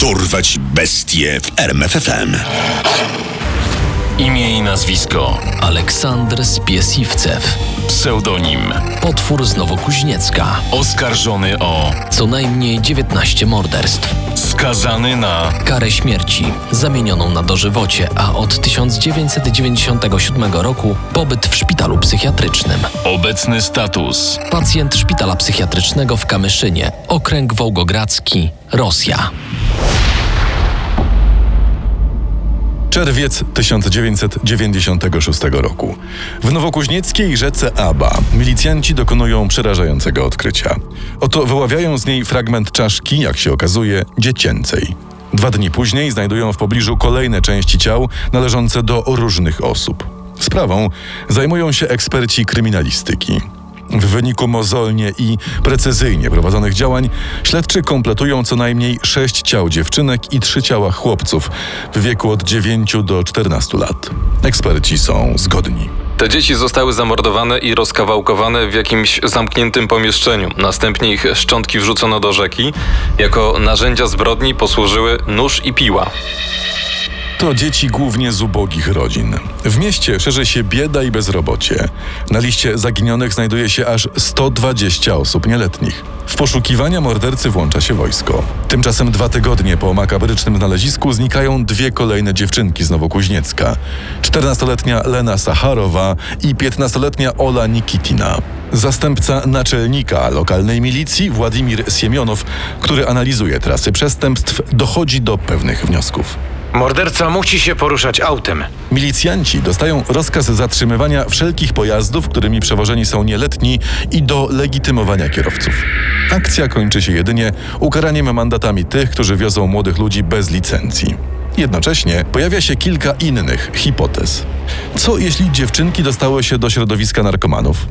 Dorwać bestie w RMFFM. Imię i nazwisko. Aleksander Spiesiwcew, Pseudonim. Potwór z Nowokuźniecka, Oskarżony o co najmniej 19 morderstw, Skazany na karę śmierci zamienioną na dożywocie, a od 1997 roku pobyt w szpitalu psychiatrycznym. Obecny status. Pacjent szpitala psychiatrycznego w Kamyszynie, okręg Wołgogradzki, Rosja. Czerwiec 1996 roku. W nowokuźnieckiej rzece Aba milicjanci dokonują przerażającego odkrycia. Oto wyławiają z niej fragment czaszki, jak się okazuje, dziecięcej. Dwa dni później znajdują w pobliżu kolejne części ciał należące do różnych osób. Sprawą zajmują się eksperci kryminalistyki. W wyniku mozolnie i precyzyjnie prowadzonych działań śledczy kompletują co najmniej sześć ciał dziewczynek i trzy ciała chłopców w wieku od 9 do 14 lat. Eksperci są zgodni. Te dzieci zostały zamordowane i rozkawałkowane w jakimś zamkniętym pomieszczeniu. Następnie ich szczątki wrzucono do rzeki. Jako narzędzia zbrodni posłużyły nóż i piła. To dzieci głównie z ubogich rodzin. W mieście szerzy się bieda i bezrobocie. Na liście zaginionych znajduje się aż 120 osób nieletnich. W poszukiwania mordercy włącza się wojsko. Tymczasem dwa tygodnie po makabrycznym znalezisku znikają dwie kolejne dziewczynki z Nowokuźniecka. 14-letnia Lena Sacharowa i 15-letnia Ola Nikitina. Zastępca naczelnika lokalnej milicji Władimir Siemionow, który analizuje trasy przestępstw, dochodzi do pewnych wniosków. Morderca musi się poruszać autem. Milicjanci dostają rozkaz zatrzymywania wszelkich pojazdów, którymi przewożeni są nieletni i do legitymowania kierowców. Akcja kończy się jedynie ukaraniem mandatami tych, którzy wiozą młodych ludzi bez licencji. Jednocześnie pojawia się kilka innych hipotez. Co jeśli dziewczynki dostały się do środowiska narkomanów?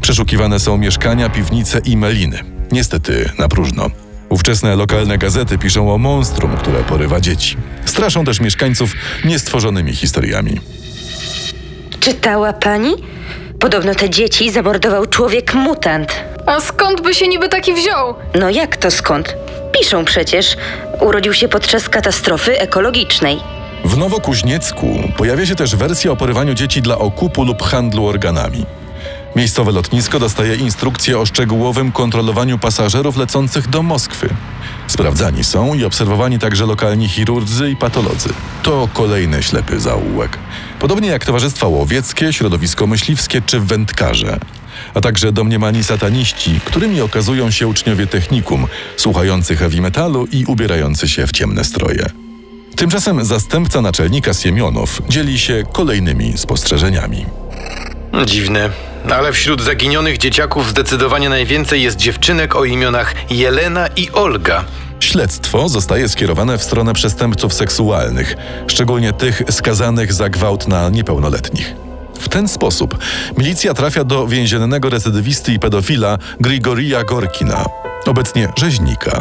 Przeszukiwane są mieszkania, piwnice i meliny. Niestety na próżno. Ówczesne lokalne gazety piszą o monstrum, które porywa dzieci. Straszą też mieszkańców niestworzonymi historiami. Czytała pani? Podobno te dzieci zamordował człowiek mutant. A skąd by się niby taki wziął? No jak to skąd? Piszą przecież. Urodził się podczas katastrofy ekologicznej. W Nowokuźniecku pojawia się też wersja o porywaniu dzieci dla okupu lub handlu organami. Miejscowe lotnisko dostaje instrukcję o szczegółowym kontrolowaniu pasażerów lecących do Moskwy. Sprawdzani są i obserwowani także lokalni chirurdzy i patolodzy. To kolejny ślepy zaułek. Podobnie jak towarzystwa łowieckie, środowisko myśliwskie czy wędkarze. A także domniemani sataniści, którymi okazują się uczniowie technikum, słuchający heavy metalu i ubierający się w ciemne stroje. Tymczasem zastępca naczelnika Siemionow dzieli się kolejnymi spostrzeżeniami. Dziwne. Ale wśród zaginionych dzieciaków zdecydowanie najwięcej jest dziewczynek o imionach Jelena i Olga. Śledztwo zostaje skierowane w stronę przestępców seksualnych, szczególnie tych skazanych za gwałt na niepełnoletnich. W ten sposób milicja trafia do więziennego recydywisty i pedofila Grigorija Gorkina, obecnie rzeźnika.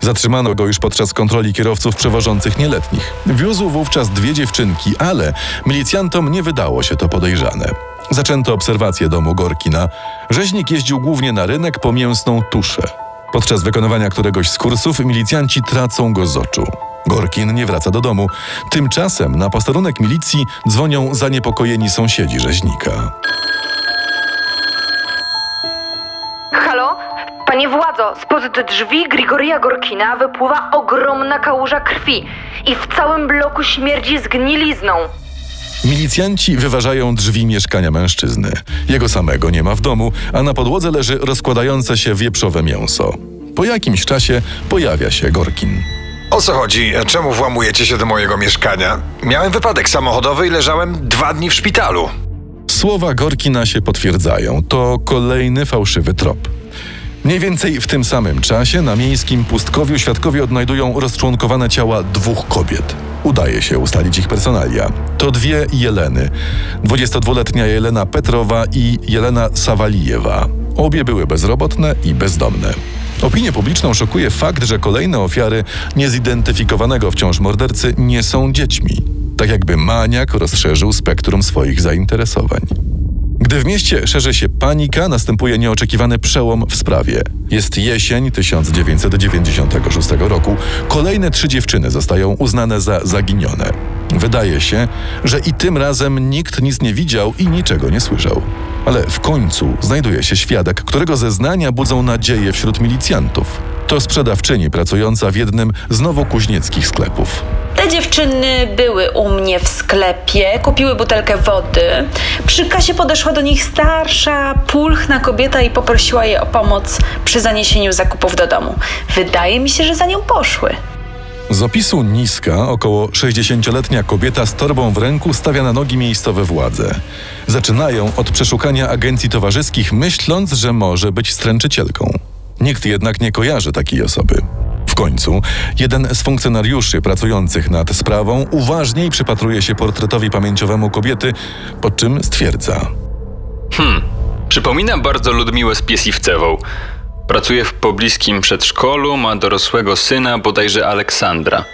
Zatrzymano go już podczas kontroli kierowców przewożących nieletnich. Wiózł wówczas dwie dziewczynki, ale milicjantom nie wydało się to podejrzane. Zaczęto obserwację domu Gorkina. Rzeźnik jeździł głównie na rynek po mięsną tuszę. Podczas wykonywania któregoś z kursów milicjanci tracą go z oczu. Gorkin nie wraca do domu. Tymczasem na posterunek milicji dzwonią zaniepokojeni sąsiedzi rzeźnika. Halo? Panie władzo, spod drzwi Grigoria Gorkina wypływa ogromna kałuża krwi i w całym bloku śmierdzi zgnilizną. Milicjanci wyważają drzwi mieszkania mężczyzny. Jego samego nie ma w domu, a na podłodze leży rozkładające się wieprzowe mięso. Po jakimś czasie pojawia się Gorkin. O co chodzi? Czemu włamujecie się do mojego mieszkania? Miałem wypadek samochodowy i leżałem dwa dni w szpitalu. Słowa Gorkina się potwierdzają. To kolejny fałszywy trop. Mniej więcej w tym samym czasie na miejskim pustkowiu świadkowie odnajdują rozczłonkowane ciała dwóch kobiet. Udaje się ustalić ich personalia. To dwie Jeleny. 22-letnia Jelena Petrowa i Jelena Sawalijewa. Obie były bezrobotne i bezdomne. Opinię publiczną szokuje fakt, że kolejne ofiary niezidentyfikowanego wciąż mordercy nie są dziećmi. Tak jakby maniak rozszerzył spektrum swoich zainteresowań. Gdy w mieście szerzy się panika, następuje nieoczekiwany przełom w sprawie. Jest jesień 1996 roku. Kolejne trzy dziewczyny zostają uznane za zaginione. Wydaje się, że i tym razem nikt nic nie widział i niczego nie słyszał. Ale w końcu znajduje się świadek, którego zeznania budzą nadzieję wśród milicjantów. To sprzedawczyni pracująca w jednym z nowokuźnieckich sklepów. Te dziewczyny były u mnie w sklepie, kupiły butelkę wody. Przy kasie podeszła do nich starsza, pulchna kobieta i poprosiła je o pomoc przy zaniesieniu zakupów do domu. Wydaje mi się, że za nią poszły. Z opisu niska, około 60-letnia kobieta z torbą w ręku stawia na nogi miejscowe władze. Zaczynają od przeszukania agencji towarzyskich, myśląc, że może być stręczycielką. Nikt jednak nie kojarzy takiej osoby. Końcu jeden z funkcjonariuszy pracujących nad sprawą uważniej przypatruje się portretowi pamięciowemu kobiety, po czym stwierdza: Hmm, przypomina bardzo Ludmiłę z Piesiwcewą. Pracuje w pobliskim przedszkolu, ma dorosłego syna, bodajże Aleksandra.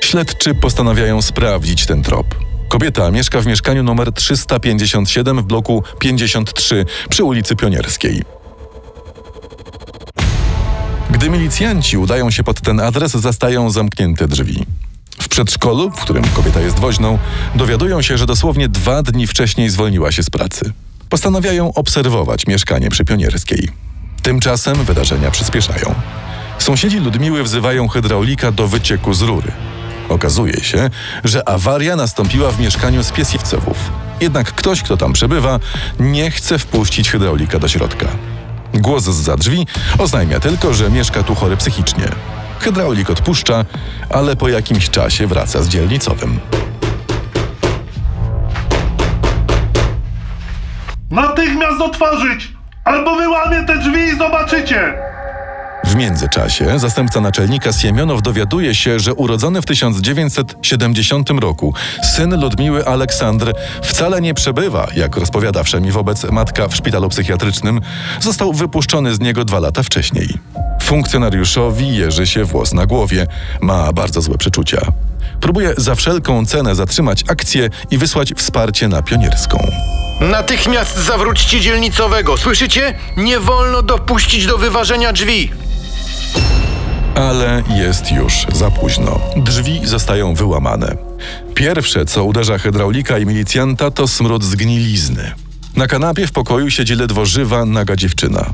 Śledczy postanawiają sprawdzić ten trop. Kobieta mieszka w mieszkaniu numer 357 w bloku 53 przy ulicy Pionierskiej. Gdy milicjanci udają się pod ten adres, zastają zamknięte drzwi. W przedszkolu, w którym kobieta jest woźną, dowiadują się, że dosłownie dwa dni wcześniej zwolniła się z pracy. Postanawiają obserwować mieszkanie przy Pionierskiej. Tymczasem wydarzenia przyspieszają. Sąsiedzi Ludmiły wzywają hydraulika do wycieku z rury. Okazuje się, że awaria nastąpiła w mieszkaniu z Piesiwcewów. Jednak ktoś, kto tam przebywa, nie chce wpuścić hydraulika do środka. Głos z drzwi oznajmia tylko, że mieszka tu chory psychicznie. Hydraulik odpuszcza, ale po jakimś czasie wraca z dzielnicowym. Natychmiast otworzyć! Albo wyłamię te drzwi i zobaczycie! W międzyczasie zastępca naczelnika Siemionow dowiaduje się, że urodzony w 1970 roku syn Ludmiły Aleksandr wcale nie przebywa, jak rozpowiada wszemi wobec matka w szpitalu psychiatrycznym, został wypuszczony z niego dwa lata wcześniej. Funkcjonariuszowi jeży się włos na głowie, ma bardzo złe przeczucia. Próbuje za wszelką cenę zatrzymać akcję i wysłać wsparcie na pionierską. Natychmiast zawróćcie dzielnicowego, słyszycie? Nie wolno dopuścić do wyważenia drzwi. Ale jest już za późno. Drzwi zostają wyłamane. Pierwsze, co uderza hydraulika i milicjanta, to smród zgnilizny. Na kanapie w pokoju siedzi ledwo żywa, naga dziewczyna.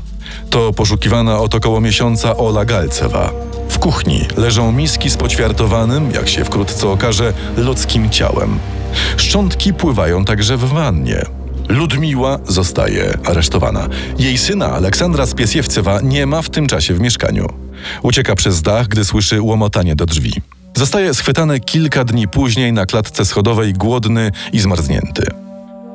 To poszukiwana od około miesiąca Ola Galcewa. W kuchni leżą miski z poćwiartowanym, jak się wkrótce okaże, ludzkim ciałem. Szczątki pływają także w wannie. Ludmiła zostaje aresztowana. Jej syna, Aleksandra Spiesiewcewa, nie ma w tym czasie w mieszkaniu. Ucieka przez dach, gdy słyszy łomotanie do drzwi. Zostaje schwytany kilka dni później na klatce schodowej, głodny i zmarznięty.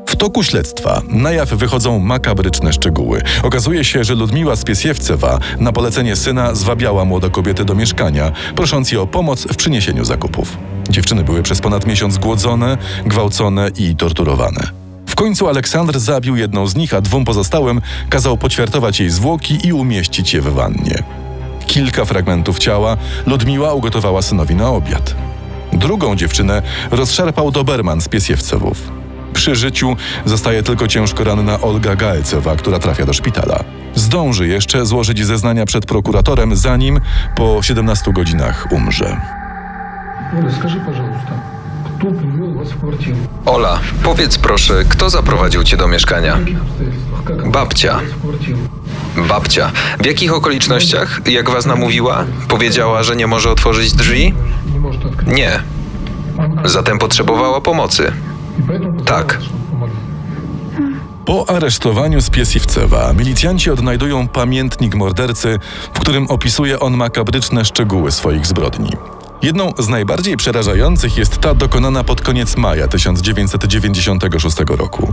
W toku śledztwa na jaw wychodzą makabryczne szczegóły. Okazuje się, że Ludmiła Spiesiewcewa na polecenie syna zwabiała młode kobiety do mieszkania, prosząc je o pomoc w przyniesieniu zakupów. Dziewczyny były przez ponad miesiąc głodzone, gwałcone i torturowane. W końcu Aleksandr zabił jedną z nich, a dwóm pozostałym kazał poćwiartować jej zwłoki i umieścić je w wannie. Kilka fragmentów ciała Ludmiła ugotowała synowi na obiad. Drugą dziewczynę rozszarpał Doberman z Piesiewcewów. Przy życiu zostaje tylko ciężko ranna Olga Galcewa, która trafia do szpitala. Zdąży jeszcze złożyć zeznania przed prokuratorem, zanim po 17 godzinach umrze. Оля, скажи, пожалуйста, Ola, powiedz proszę, kto zaprowadził cię do mieszkania? Babcia. Babcia. W jakich okolicznościach, jak was namówiła, powiedziała, że nie może otworzyć drzwi? Nie. Zatem potrzebowała pomocy. Tak. Po aresztowaniu Spiesiwcewa milicjanci odnajdują pamiętnik mordercy, w którym opisuje on makabryczne szczegóły swoich zbrodni. Jedną z najbardziej przerażających jest ta dokonana pod koniec maja 1996 roku.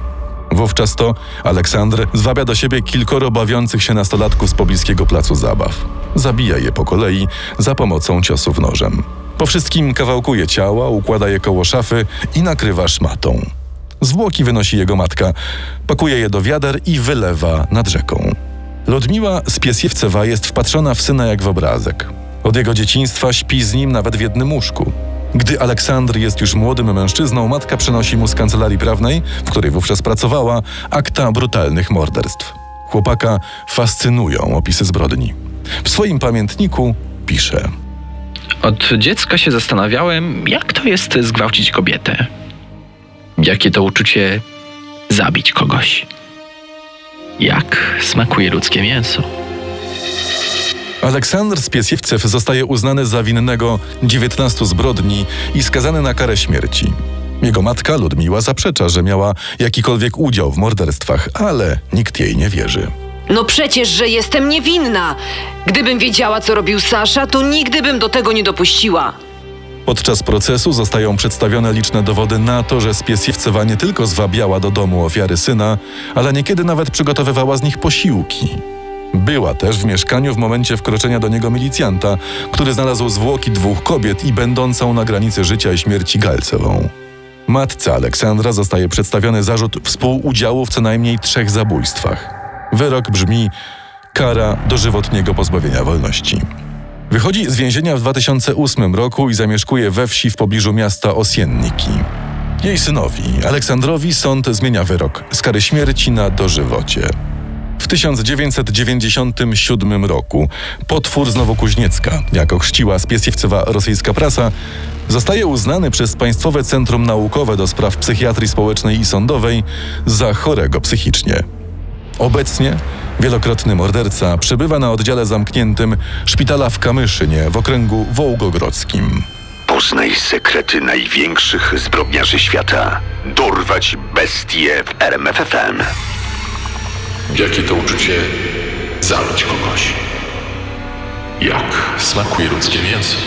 Wówczas to Aleksandr zwabia do siebie kilkoro bawiących się nastolatków z pobliskiego placu zabaw. Zabija je po kolei za pomocą ciosów nożem. Po wszystkim kawałkuje ciała, układa je koło szafy i nakrywa szmatą. Zwłoki wynosi jego matka, pakuje je do wiader i wylewa nad rzeką. Ludmiła z Piesiewcewa jest wpatrzona w syna jak w obrazek. Od jego dzieciństwa śpi z nim nawet w jednym łóżku. Gdy Aleksandr jest już młodym mężczyzną, matka przenosi mu z kancelarii prawnej, w której wówczas pracowała, akta brutalnych morderstw. Chłopaka fascynują opisy zbrodni. W swoim pamiętniku pisze. Od dziecka się zastanawiałem, jak to jest zgwałcić kobietę. Jakie to uczucie zabić kogoś. Jak smakuje ludzkie mięso. Aleksander Spiesiewcew zostaje uznany za winnego 19 zbrodni i skazany na karę śmierci. Jego matka Ludmiła zaprzecza, że miała jakikolwiek udział w morderstwach, ale nikt jej nie wierzy. No przecież, że jestem niewinna. Gdybym wiedziała, co robił Sasza, to nigdy bym do tego nie dopuściła. Podczas procesu zostają przedstawione liczne dowody na to, że Spiesiewcewa nie tylko zwabiała do domu ofiary syna, ale niekiedy nawet przygotowywała z nich posiłki. Była też w mieszkaniu w momencie wkroczenia do niego milicjanta, który znalazł zwłoki dwóch kobiet i będącą na granicy życia i śmierci Galcewą. Matce Aleksandra zostaje przedstawiony zarzut współudziału w co najmniej trzech zabójstwach. Wyrok brzmi kara dożywotniego pozbawienia wolności. Wychodzi z więzienia w 2008 roku i zamieszkuje we wsi w pobliżu miasta Osienniki. Jej synowi, Aleksandrowi, sąd zmienia wyrok z kary śmierci na dożywocie. W 1997 roku potwór z Nowokuźniecka, jako chrzciła Spiesiewcewa rosyjska prasa, zostaje uznany przez Państwowe Centrum Naukowe do Spraw Psychiatrii Społecznej i Sądowej za chorego psychicznie. Obecnie wielokrotny morderca przebywa na oddziale zamkniętym szpitala w Kamyszynie w okręgu wołgogrodzkim. Poznaj sekrety największych zbrodniarzy świata. Dorwać bestie w RMFFM. Jakie to uczucie zabić kogoś? Jak smakuje ludzkie mięso?